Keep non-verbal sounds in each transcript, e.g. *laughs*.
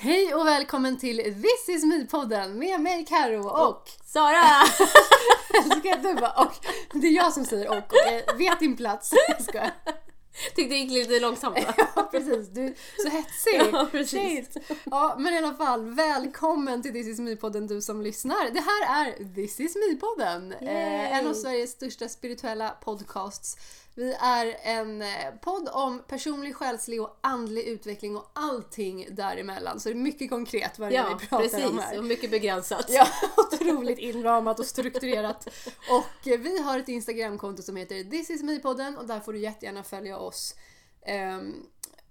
Hej och välkommen till This is me-podden med mig Karo och Sara! *laughs* Jag älskar att du bara och. Det är jag som säger och och jag vet din plats. Jag skojar. *laughs* Tyckte det gick lite långsamt va? *laughs* Ja precis, du är så hetsig. Ja, precis. Shit. Ja men i alla fall, välkommen till This is me-podden du som lyssnar. Det här är This is me-podden. Eh, en av Sveriges största spirituella podcasts. Vi är en eh, podd om personlig, själslig och andlig utveckling och allting däremellan. Så det är mycket konkret vad det Ja, vi pratar precis. om här. Och mycket begränsat. Ja, *laughs* otroligt inramat och strukturerat. Och eh, vi har ett Instagramkonto som heter This is me-podden och där får du jättegärna följa oss. Ehm,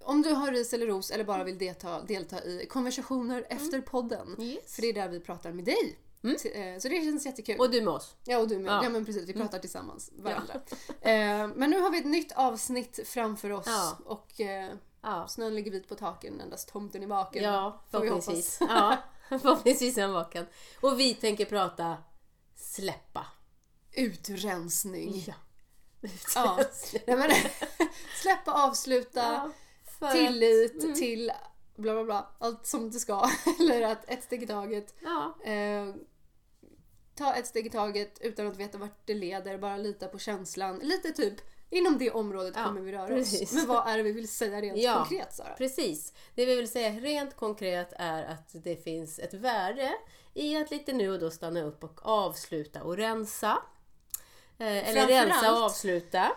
om du har ris eller ros eller bara vill delta, delta i konversationer efter podden. Yes. För det är där vi pratar med dig. Så, eh, Så det känns jättekul. Och du med oss. ja, och du med. Ja. Ja. men precis, vi pratar tillsammans, varandra. Eh, men nu har vi ett nytt avsnitt framför oss Ja. och eh, Ja, snön ligger vit på taken, endast tomten är vaken. ja förhoppningsvis. Ja, *laughs* förhoppningsvis är han vaken. Och vi tänker prata släppa. Utrensning. Ja. Ja. Nej, men, *laughs* släppa, avsluta, Ja, tillit Mm. till bla bla bla, allt som det ska. *laughs* Eller att ett steg i taget. Ja, Eh, ta ett steg i taget utan att veta vart det leder, bara lita på känslan. Lite typ, inom det området Ja, kommer vi röra precis. oss. Men vad är det vi vill säga rent Ja. konkret Sara? precis. Det vi vill säga rent konkret är att det finns ett värde i att lite nu och då stanna upp och avsluta och rensa. Eh, eller rensa och avsluta.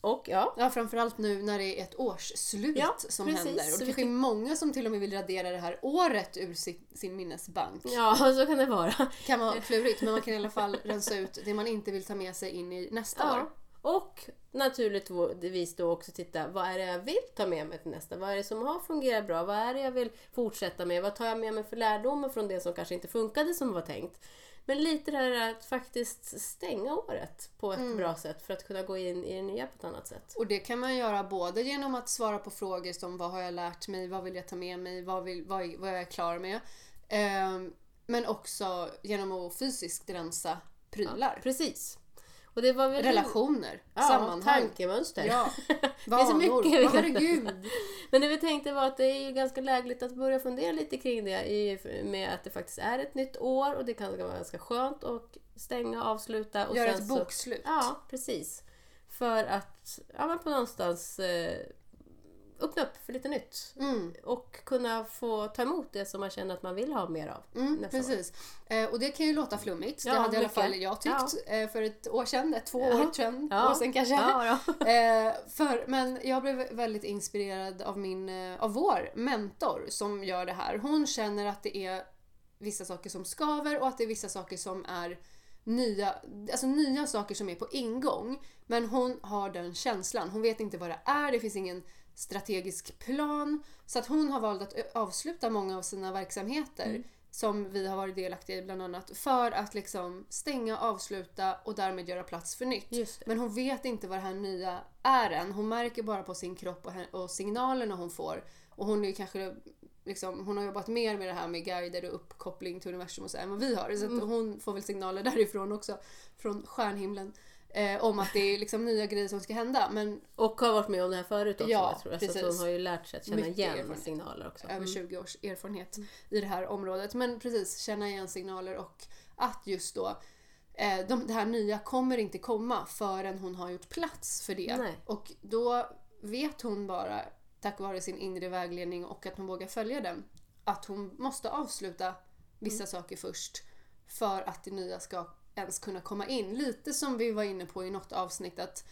Och ja, Ja, framförallt nu när det är ett årsslut Ja, som precis. händer. Och det kanske är många som till och med vill radera det här året ur sin, sin minnesbank. ja så kan det vara. kan vara klurigt men man kan i alla fall rensa ut det man inte vill ta med sig in i nästa år. Ja. Och naturligtvis då också titta, vad är det jag vill ta med mig till nästa? Vad är det som har fungerat bra? Vad är det jag vill fortsätta med? Vad tar jag med mig för lärdomar från det som kanske inte funkade som var tänkt? Men lite det här att faktiskt stänga året på ett Mm. bra sätt för att kunna gå in i det nya på ett annat sätt. Och det kan man göra både genom att svara på frågor som vad har jag lärt mig, vad vill jag ta med mig, vad, vill, vad, vad är jag klar med? Ehm, men också genom att fysiskt rensa prylar. Precis. Och det var väl Relationer, ja, sammanhang. tankemönster. Ja, *laughs* Det är så *laughs* mycket vi Herregud. Men det vi tänkte var att det är ju ganska lägligt att börja fundera lite kring det i, med att det faktiskt är ett nytt år och det kan vara ganska skönt att stänga, avsluta och Gör sen ett så- bokslut. Ja, precis. För att ja, men på någonstans eh, öppna upp för lite nytt. Mm, Och kunna få ta emot det som man känner att man vill ha mer av. mm, precis. Eh, och det kan ju låta flummigt. det Ja, hade i alla mycket. fall jag tyckt eh, för ett år sedan, ett, två Ja. år sedan, Ja. år sedan kanske. Ja, ja. *laughs* Eh, för, men jag blev väldigt inspirerad av, min, eh, av vår mentor som gör det här. Hon känner att det är vissa saker som skaver och att det är vissa saker som är nya, alltså nya saker som är på ingång. Men hon har den känslan. Hon vet inte vad det är, det finns ingen strategisk plan. Så att hon har valt att avsluta många av sina verksamheter Mm. som vi har varit delaktiga i bland annat för att liksom stänga, avsluta och därmed göra plats för nytt. Men hon vet inte vad det här nya är än. Hon märker bara på sin kropp och, och signalerna hon får. Och hon är kanske liksom, hon har jobbat mer med det här med guider och uppkoppling till universum och så än vad vi har. Så Mm. hon får väl signaler *laughs* därifrån också. Från stjärnhimlen. Eh, om att det är liksom nya grejer som ska hända. Men Och har varit med om det här förut också. Ja, jag tror. Alltså precis. hon har ju lärt sig att känna Mycket igen erfarenhet. signaler också. över Mm. 20 års erfarenhet i det här området. Men precis, känna igen signaler och att just då eh, de, det här nya kommer inte komma förrän hon har gjort plats för det. Nej. Och då vet hon bara, tack vare sin inre vägledning och att hon vågar följa den, att hon måste avsluta vissa Mm. saker först för att det nya ska ens kunna komma in. Lite som vi var inne på i något avsnitt att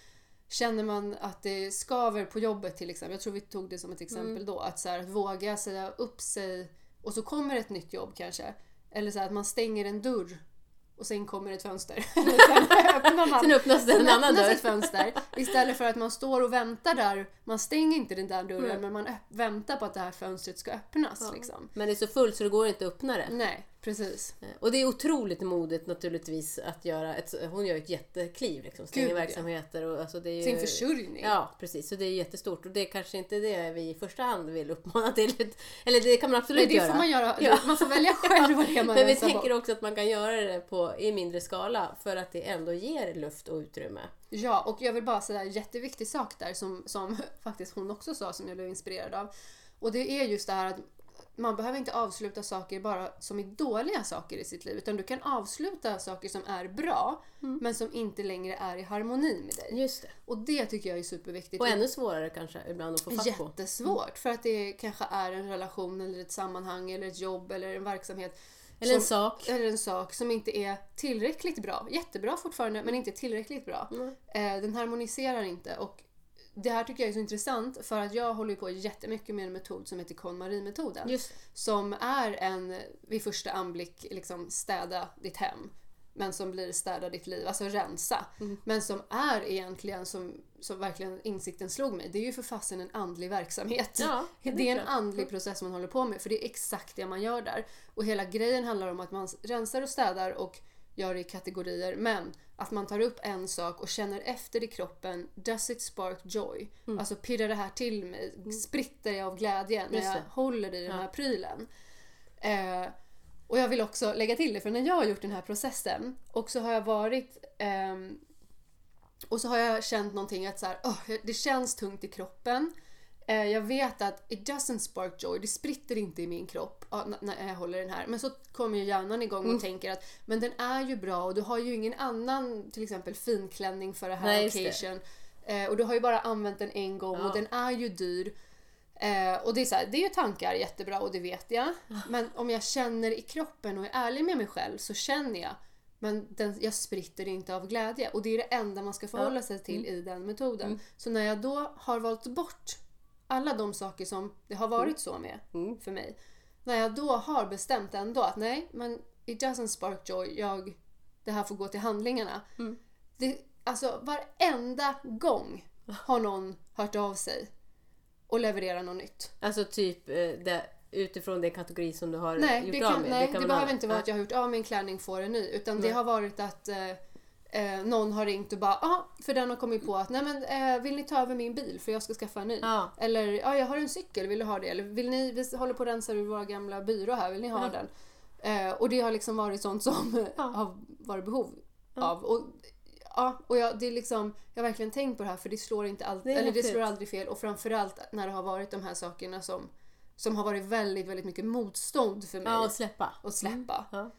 Känner man att det skaver på jobbet till exempel, jag tror vi tog det som ett exempel Mm. då, att, så här, att våga säga upp sig och så kommer ett nytt jobb kanske. Eller så här, att man stänger en dörr och sen kommer ett fönster. *laughs* Sen öppnar man. Sen öppnas det en annan dörr. ett fönster istället för att man står och väntar där. Man stänger inte den där dörren Nej. men man väntar på att det här fönstret ska öppnas. Ja. Liksom. Men det är så fullt så det går inte att öppna det. Nej, precis. Eh, Och det är otroligt modigt naturligtvis att göra ett, hon gör ett jättekliv liksom, stänger Gud, verksamheter och alltså det är ju, Sin försörjning. Ja precis, så det är jättestort och det är kanske inte det vi i första hand vill uppmana till. *laughs* Eller det kan man absolut Nej, det göra. får man göra. Ja. Man får välja själv vad det är man *laughs* Men vi tänker bort. också att man kan göra det på, i mindre skala för att det ändå ger luft och utrymme. Ja, och jag vill bara säga en jätteviktig sak där som, som *laughs* faktiskt hon också sa som jag blev inspirerad av. Och det är just det här att man behöver inte avsluta saker bara som är dåliga saker i sitt liv. Utan du kan avsluta saker som är bra men som inte längre är i harmoni med dig. Just det. Och det tycker jag är superviktigt. Och ännu svårare kanske ibland att få fatt på. Jättesvårt. För att det kanske är en relation eller ett sammanhang eller ett jobb eller en verksamhet. Eller en som- sak. Eller en sak som inte är tillräckligt bra. Jättebra fortfarande men inte tillräckligt bra. Eh, den harmoniserar inte. Och det här tycker jag är så intressant för att jag håller på jättemycket med en metod som heter KonMari-metoden. Just. Som är en vid första anblick liksom städa ditt hem. Men som blir städa ditt liv, alltså rensa. Mm. Men som är egentligen, som, som verkligen insikten slog mig, det är ju för fasen en andlig verksamhet. Ja, *laughs* det är det är en andlig process man håller på med, för det är exakt det man gör där. Och hela grejen handlar om att man rensar och städar och gör det i kategorier, men att man tar upp en sak och känner efter i kroppen, does it spark joy? Mm. Alltså pirrar det här till mig? Spritter jag av glädje när jag håller i den här prylen? Eh, och jag vill också lägga till det, för när jag har gjort den här processen och så har jag varit ehm, och så har jag känt någonting att så här, åh, det känns tungt i kroppen. Eh, jag vet att it doesn't spark joy, det spritter inte i min kropp när jag håller den här. Men så kommer ju hjärnan igång Mm. och tänker att men den är ju bra och du har ju ingen annan till exempel finklänning för det här Nej, just det. occasion. Eh, och du har ju bara använt den en gång och Ja. den är ju dyr. Eh, och det är, så här, det är ju tankar jättebra och det vet jag. Men om jag känner i kroppen och är ärlig med mig själv så känner jag men den, jag spritter inte av glädje. Och det är det enda man ska förhålla sig till i den metoden. Så när jag då har valt bort alla de saker som det har varit så med Mm. för mig. När jag då har bestämt ändå att nej, men it doesn't spark joy. Jag, det här får gå till handlingarna. Mm. Det, alltså varenda gång har någon hört av sig och levererat något nytt. Alltså typ eh, det, utifrån den kategori som du har Nej, gjort det, av kan, med. nej, det, kan vara behöver annat. inte vara att jag har gjort av med en klänning får en ny. Utan det Nej. har varit att eh, någon har ringt och bara ja, för den har kommit på att nej men eh, vill ni ta över min bil för jag ska skaffa en ny? Ja. Eller ja, jag har en cykel, vill du ha det? Eller vill ni, vi håller på att rensa ur våra gamla byrå här, vill ni ha Ja. den? Eh, och det har liksom varit sånt som *laughs* Ja. har varit behov av. Och, ja, och jag, det är liksom, jag har verkligen tänkt på det här för det slår inte alltid, eller det slår aldrig fel. Och framförallt när det har varit de här sakerna som, som har varit väldigt, väldigt mycket motstånd för mig Ja, och släppa. att släppa. Ja.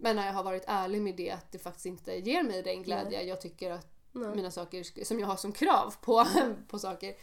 Men när jag har varit ärlig med det att det faktiskt inte ger mig den glädje jag tycker att Nej. mina saker som jag har som krav på, *laughs* på saker.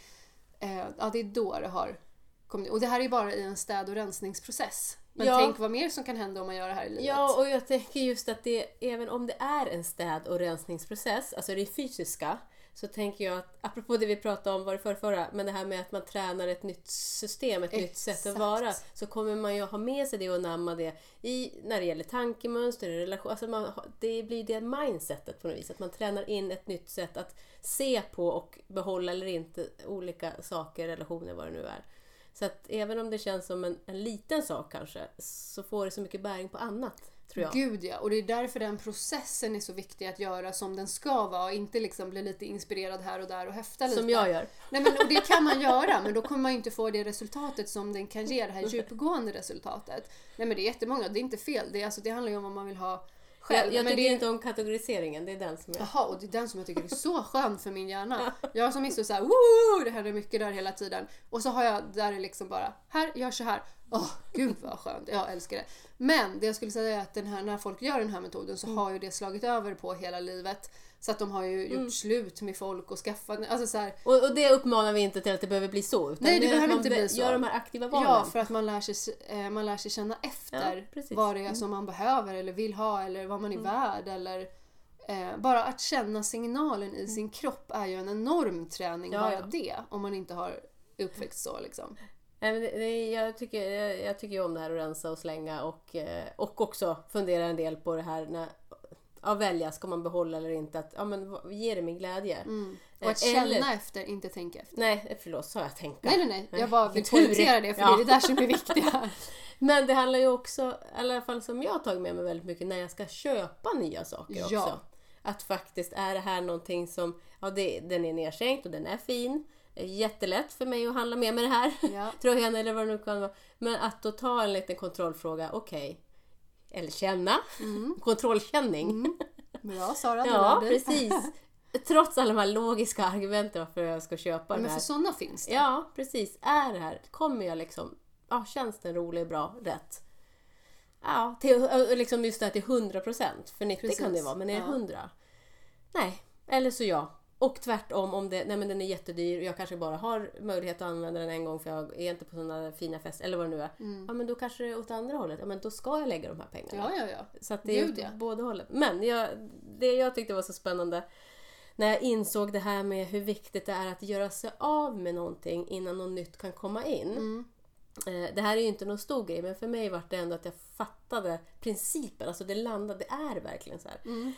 Eh, ja, det är då det har kommit. Och det här är bara i en städ och rensningsprocess. Men Ja. tänk vad mer som kan hända om man gör det här i livet. Ja, och jag tänker just att det, även om det är en städ och rensningsprocess, alltså det fysiska, så tänker jag att, apropå det vi pratade om, var det förra, förra, men det här med att man tränar ett nytt system, ett nytt sätt att Exakt. vara, så kommer man ju ha med sig det och namma det i, när det gäller tankemönster, relation, alltså man, det blir det mindsetet på något vis, att man tränar in ett nytt sätt att se på och behålla eller inte olika saker, relationer, vad det nu är. Så att även om det känns som en, en liten sak kanske, så får det så mycket bäring på annat, tror jag. Gud ja, och det är därför den processen är så viktig att göra som den ska vara och inte liksom bli lite inspirerad här och där och höfta lite. Som jag gör. Nej men och det kan man göra men då kommer man inte få det resultatet som den kan ge, det här djupgående resultatet. Nej men det är jättemånga, det är inte fel. Det, är, alltså, det handlar ju om vad man vill ha själv. Jag, jag men tycker det är, inte om kategoriseringen, det är den som jag... Jaha, och det är den som jag tycker är så skön för min hjärna. *laughs* Jag som är så såhär woo, det händer mycket där hela tiden. Och så har jag där det liksom bara, här, gör så här. Åh, gud vad skönt. Jag älskar det. Men det jag skulle säga är att den här, när folk gör den här metoden så har ju det slagit över på hela livet. Så att de har ju gjort slut med folk och skaffat, alltså så här, Och, och det uppmanar vi inte till att det behöver bli så. Utan Nej, det att behöver inte bli så. Gör de här aktiva valen. Ja, för att man lär sig, eh, man lär sig känna efter Ja. Mm. vad det är som man behöver eller vill ha eller vad man är värd. Eller, eh, bara att känna signalen i sin kropp är ju en enorm träning, Ja, bara ja. det. Om man inte har uppväxt så liksom. Nej, men det, det, jag, tycker, jag, jag tycker ju om det här att rensa och slänga och, eh, och också fundera en del på det här när Ja, välja, ska man behålla eller inte? Att, ja, men, ger det mig glädje? Och att Eh, känna eller- efter, inte tänka efter. Nej, förlåt, sa jag tänka? Nej, nej, nej. Jag bara vill poängtera det för Ja. det är det där som är viktiga. *laughs* Men det handlar ju också, i alla fall som jag har tagit med mig väldigt mycket, när jag ska köpa nya saker Ja. också. Att faktiskt, är det här någonting som, ja det, den är nedskänkt och den är fin. Jättelätt för mig att handla med mig det här. Ja. *laughs* Tröjan eller vad det nu kan vara. Men att då ta en liten kontrollfråga, okej. Eller känna. Kontrollkänning. Bra Sara, du *laughs* Ja, precis. Trots alla de här logiska argumenten varför jag ska köpa Men det för här. sådana finns det. Ja, precis. Är det här, kommer jag liksom ja, känns den rolig, bra, rätt? Ja, till, liksom just det här till 100 procent. För 90 kan det Precis. vara, men är det Ja. 100? Nej, eller så ja. Och tvärtom om det, nej men den är jättedyr och jag kanske bara har möjlighet att använda den en gång för jag är inte på sådana fina fester eller vad det nu är. Ja men då kanske det är åt andra hållet. Ja men då ska jag lägga de här pengarna. Ja, ja, ja. Så att det är Gud, ja. båda hållen. Men jag, det jag tyckte var så spännande när jag insåg det här med hur viktigt det är att göra sig av med någonting innan något nytt kan komma in. Mm. Eh, Det här är ju inte någon stor grej men för mig var det ändå att jag fattade principen. Alltså det landade, det är verkligen så här. Mm.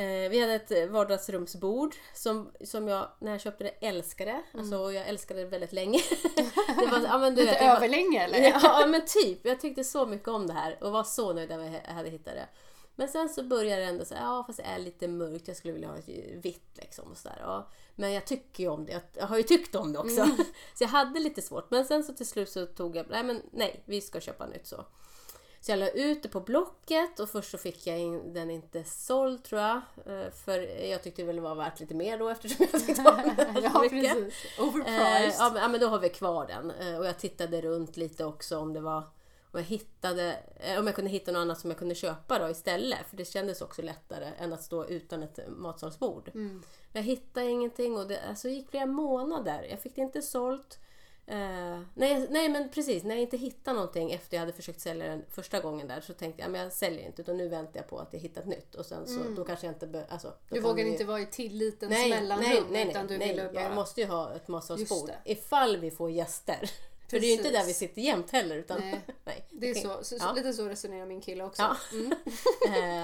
Eh, Vi hade ett vardagsrumsbord som, som jag när jag köpte det älskade. Alltså, och jag älskade det väldigt länge. *laughs* det var, ja, men du Lite vet, överlänge eller? Ja men typ. Jag tyckte så mycket om det här och var så nöjd när jag hade hittat det. Men sen så började det ändå så ja fast det är lite mörkt, jag skulle vilja ha ett vitt liksom. Och så där, ja. Men jag tycker ju om det, jag har ju tyckt om det också. *laughs* Så jag hade lite svårt. Men sen så till slut så tog jag, nej men nej, vi ska köpa nytt så. Så jag la ut det på Blocket och först så fick jag in, den inte såld tror jag. Eh, För jag tyckte väl det var värt lite mer då eftersom jag tyckte om den *laughs* ja, mycket. precis. Eh, Overpriced. ja, men, ja men då har vi kvar den. Eh, och jag tittade runt lite också om det var om jag, hittade, om jag kunde hitta något annat som jag kunde köpa då istället. För det kändes också lättare än att stå utan ett matsalsbord. Mm. Jag hittade ingenting och det alltså, gick flera månader. Jag fick det inte sålt. Eh, nej, nej men precis, när jag inte hittade någonting efter jag hade försökt sälja den första gången där så tänkte jag men jag säljer inte utan nu väntar jag på att jag hittat nytt. Och sen så då kanske jag inte... Be, alltså, Mm. Du vågar vi- inte vara i tillitens Nej, mellanrum nej, nej, utan du nej, ville nej. bara... jag måste ju ha ett matsalsbord Just ifall vi får gäster. *laughs* För det är ju inte där vi sitter jämt heller. Utan, Nej. *laughs* nej. Det är så, så, Ja. lite så resonerar min kille också. Ja. Mm.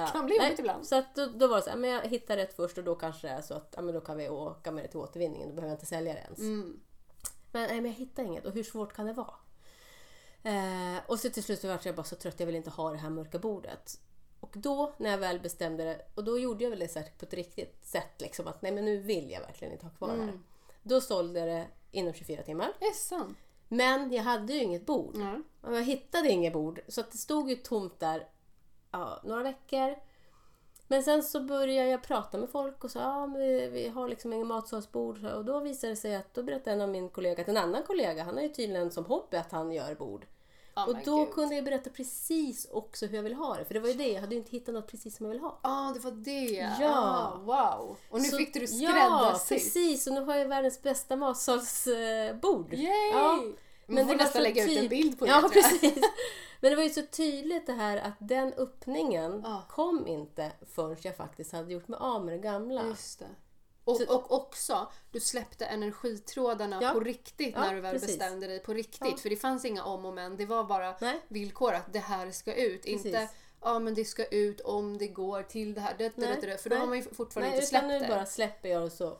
Eh, *laughs* Kan bli jobbigt nej, ibland. Så att då, då var det så här, men jag hittar rätt först och då kanske det är så att ja, men då kan vi åka med det till återvinningen. Då behöver jag inte sälja det ens. Mm. Men, nej, men jag hittar inget och hur svårt kan det vara? Eh, och så till slut så var jag bara så trött, jag vill inte ha det här mörka bordet. Och då när jag väl bestämde det, och då gjorde jag väl det så här på ett riktigt sätt liksom att nej men nu vill jag verkligen inte ha kvar det här. Då sålde jag det inom 24 timmar. Det är sant. Men jag hade ju inget bord. Och jag hittade inget bord. Så att det stod ju tomt där ja, några veckor. Men sen så började jag prata med folk och sa ja, men vi, vi har liksom ingen matsalsbord. Och då visade det sig att då berättade en av min kollega att en annan kollega, han har ju tydligen som hobby att han gör bord. Oh och då Gud. kunde jag berätta precis också hur jag vill ha det. För det var ju det, jag hade ju inte hittat något precis som jag vill ha. Ja, det var det. Ja. Ah, wow. Och nu Så- fick du det Ja, skräddarsytt. precis! Och nu har jag världens bästa matsalsbord. Yay! Ja. Men får det var nästan lägga ut en bild på det. Ja, precis. *laughs* Men det var ju så tydligt det här att den öppningen Ja. kom inte förrän jag faktiskt hade gjort mig av med det gamla. Just det. Och, Så- och också, du släppte energitrådarna Ja. på riktigt Ja, när du väl precis. bestämde dig på riktigt. För det fanns inga om och men. Det var bara Nej. villkor att det här ska ut. Precis. Inte ja men det ska ut om det går till det här. Det, det, det. För då har man ju fortfarande Nej, inte släppt nu det. bara släpper jag och så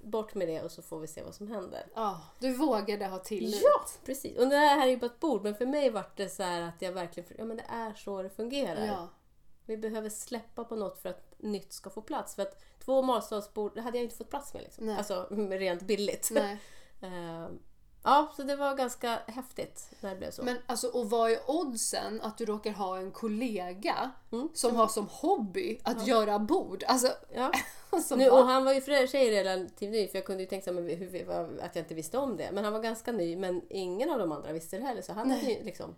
bort med det och så får vi se vad som händer. Ja, du vågade ha tillit. Ja, precis. Och det här är ju bara ett bord men för mig var det så här att jag verkligen, ja men det är så det fungerar. Ja. Vi behöver släppa på något för att nytt ska få plats. För att två matsalsbord, det hade jag inte fått plats med. Liksom. Nej. Alltså *laughs* rent billigt. Nej. *laughs* Ja, så det var ganska häftigt när det blev så. Men alltså, och vad är oddsen att du råkar ha en kollega Mm. som har som hobby att göra bord? Alltså, ja. *laughs* alltså nu, och han var ju för sig relativt ny, för jag kunde ju tänka mig hur, vad- att jag inte visste om det. Men han var ganska ny, men ingen av de andra visste det heller. Så han hade ju liksom...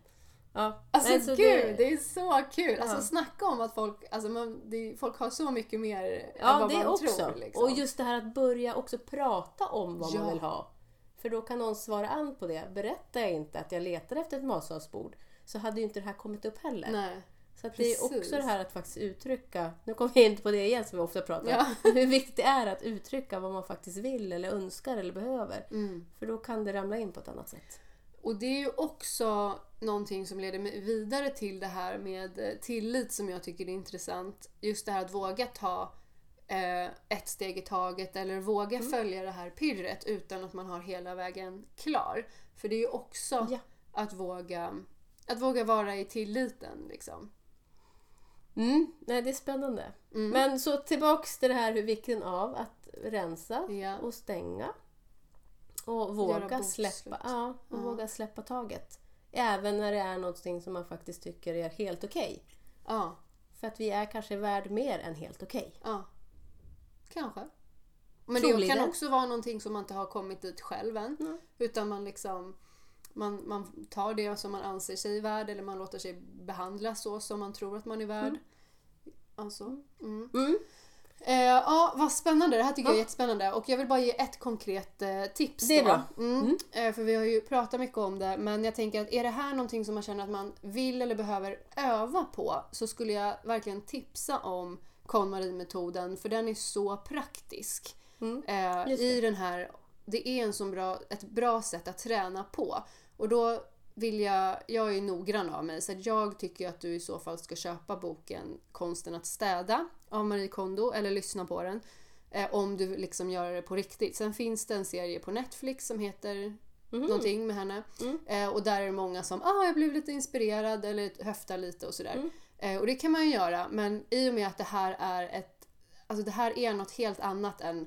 Ja. Alltså Nej, så gud, det... är så kul! Ja. Alltså snacka om att folk, alltså, man, det, folk har så mycket mer än Ja, vad det man också. tror. Liksom. Och just det här att börja också prata om vad Ja. man vill ha. För då kan någon svara an på det. Berättar jag inte att jag letar efter ett matsalsbord så hade ju inte det här kommit upp heller. Nej. Så att det är också det här att faktiskt uttrycka, nu kommer vi in på det igen som vi ofta pratar om, Ja. *laughs* hur viktigt det är att uttrycka vad man faktiskt vill eller önskar eller behöver. Mm. För då kan det ramla in på ett annat sätt. Och det är ju också någonting som leder mig vidare till det här med eh, tillit som jag tycker är intressant. Just det här att våga ta eh, ett steg i taget eller våga Mm. följa det här pirret utan att man har hela vägen klar. För det är ju också Ja. att, våga, att våga vara i tilliten. Liksom. Mm, nej, det är spännande. Mm. Men så tillbaks till det här hur vikten av att rensa Ja. och stänga. Och våga släppa, ja, och Ja. våga släppa taget. Även när det är någonting som man faktiskt tycker är helt okej. Ja, För att vi är kanske värd mer än helt okej. ja. Kanske. Men det Troligen. kan också vara någonting som man inte har kommit dit själv än. Mm. Utan man liksom Man, man tar det som man anser sig värd eller man låter sig behandlas så som man tror att man är värd. Alltså, mm. Mm. Eh, ja, vad spännande. Det här tycker jag är Ja. jättespännande. Och jag vill bara ge ett konkret eh, tips. Det är bra. Mm. Eh, för vi har ju pratat mycket om det. Men jag tänker att är det här någonting som man känner att man vill eller behöver öva på så skulle jag verkligen tipsa om KonMari-metoden. För den är så praktisk. Mm. Eh, I den här, det är en så bra, ett bra sätt att träna på. Och då vill jag, jag är noggrann av mig så jag tycker att du i så fall ska köpa boken Konsten att städa av Marie Kondo eller lyssna på den. Eh, om du liksom gör det på riktigt. Sen finns det en serie på Netflix som heter Mhm. någonting med henne. Mm. Eh, och där är det många som ah, jag blev lite inspirerad eller höftar lite och sådär. Mm. Eh, och det kan man ju göra men i och med att det här är ett Alltså det här är något helt annat än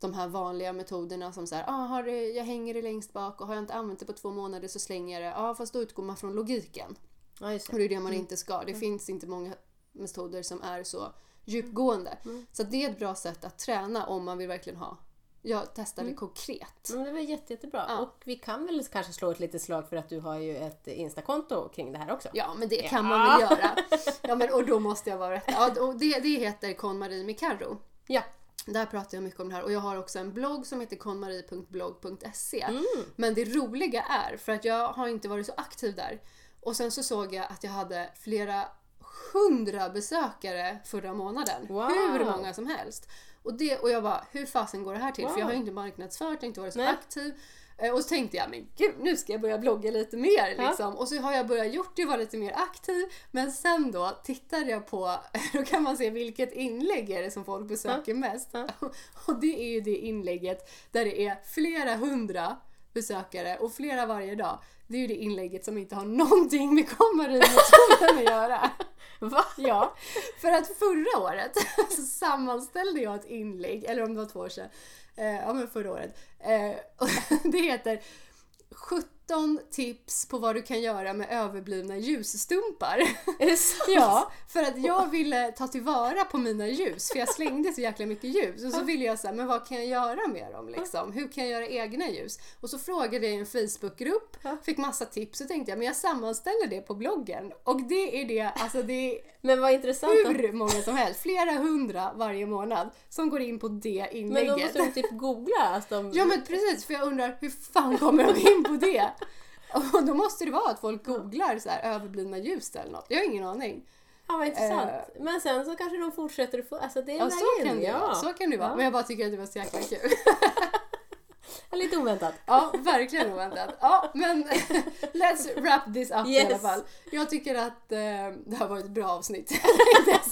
de här vanliga metoderna som såhär, ah, har det, jag hänger det längst bak och har jag inte använt det på två månader så slänger jag det. Ja, fast då utgår man från logiken. Ja, just Och det. det är det man inte ska. Det finns inte många metoder som är så djupgående. Så att det är ett bra sätt att träna om man vill verkligen ha, ja, testa det konkret. Men det var jätte, jättebra. Ja. Och vi kan väl kanske slå ett litet slag för att du har ju ett Instakonto kring det här också. Ja, men det kan man väl *laughs* göra. Ja, men, och då måste jag vara rätt. Ja, och det, det heter KonMarie Mikaro. Ja. Där pratar jag mycket om det här och jag har också en blogg som heter konmarie.blogg.se. Mm. Men det roliga är, för att jag har inte varit så aktiv där, och sen så såg jag att jag hade flera hundra besökare förra månaden. Wow. Hur många som helst. Och, det, och jag bara, hur fasen går det här till? För jag har ju Wow. inte marknadsfört, jag har inte varit så Nej. aktiv. Eh, Och så tänkte jag, men gud nu ska jag börja blogga lite mer Ja. liksom. Och så har jag börjat gjort det och vara lite mer aktiv. Men sen då tittade jag på, *laughs* då kan man se vilket inlägg är det som folk besöker mest. Ja. *laughs* Och det är ju det inlägget där det är flera hundra besökare och flera varje dag. Det är ju det inlägget som inte har någonting med kommarinmetoden att göra. *laughs* Va? Ja, för att förra året *laughs* så sammanställde jag ett inlägg, eller om det var två år sedan, eh, ja men förra året. Eh, *laughs* det heter 17 tips på vad du kan göra med överblivna ljusstumpar. Är det sant? *laughs* Ja, för att jag ville ta tillvara på mina ljus för jag slängde så jäkla mycket ljus och så ville jag säga, men vad kan jag göra med dem liksom? Hur kan jag göra egna ljus? Och så frågade jag i en Facebookgrupp, fick massa tips och tänkte jag, men jag sammanställer det på bloggen och det är det, alltså det är Men vad intressant. hur många som helst, flera hundra varje månad som går in på det Men inlägget. då måste de typ googla. Alltså de... Ja men precis, för jag undrar hur fan kommer de in på det? *laughs* Och då måste det vara att folk googlar så här överblivna ljus eller något. Jag har ingen aning. Ja, vad intressant. Men sen så kanske de fortsätter att få... Alltså det är Ja, så kan det ja. Så kan det vara. Ja. Men jag bara tycker att det var så jäkla kul. *laughs* *laughs* Lite oväntat. Ja, verkligen oväntat. Ja, men *laughs* let's wrap this up i Yes. alla fall. Jag tycker att eh, det har varit ett bra avsnitt. *laughs*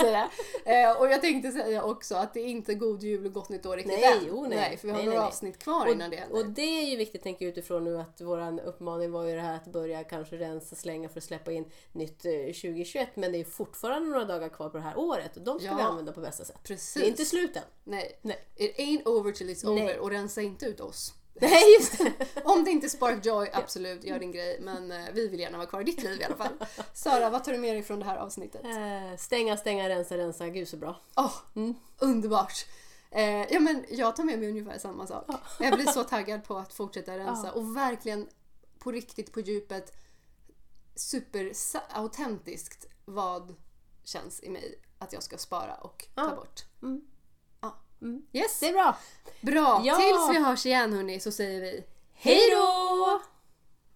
jag. Eh, och jag tänkte säga också att det är inte god jul och gott nytt år riktigt Nej, än. jo, nej. för vi har Nej, några nej, nej. avsnitt kvar Och, innan det händer. och det är ju viktigt tänker jag utifrån nu att våran uppmaning var ju det här att börja kanske rensa, slänga för att släppa in nytt eh, 2021. Men det är fortfarande några dagar kvar på det här året och de ska Ja. vi använda på bästa sätt. Precis. Det är inte slut än. Nej. Nej. It ain't over till it's Nej. over och rensa inte ut oss. Nej, just det. Om det inte är Spark Joy, absolut, gör din grej. Men eh, vi vill gärna vara kvar i ditt liv i alla fall. Sara, vad tar du med dig från det här avsnittet? Eh, Stänga, stänga, rensa, rensa. Gud så bra. Åh, underbart! Eh, ja, men jag tar med mig ungefär samma sak. Jag blir så taggad på att fortsätta rensa Ja. och verkligen på riktigt på djupet super sa- autentiskt vad känns i mig att jag ska spara och ta Ja. bort. Mm. Mm. Yes! Det är bra. Bra! Ja. Tills vi hörs igen hörni så säger vi Hej då!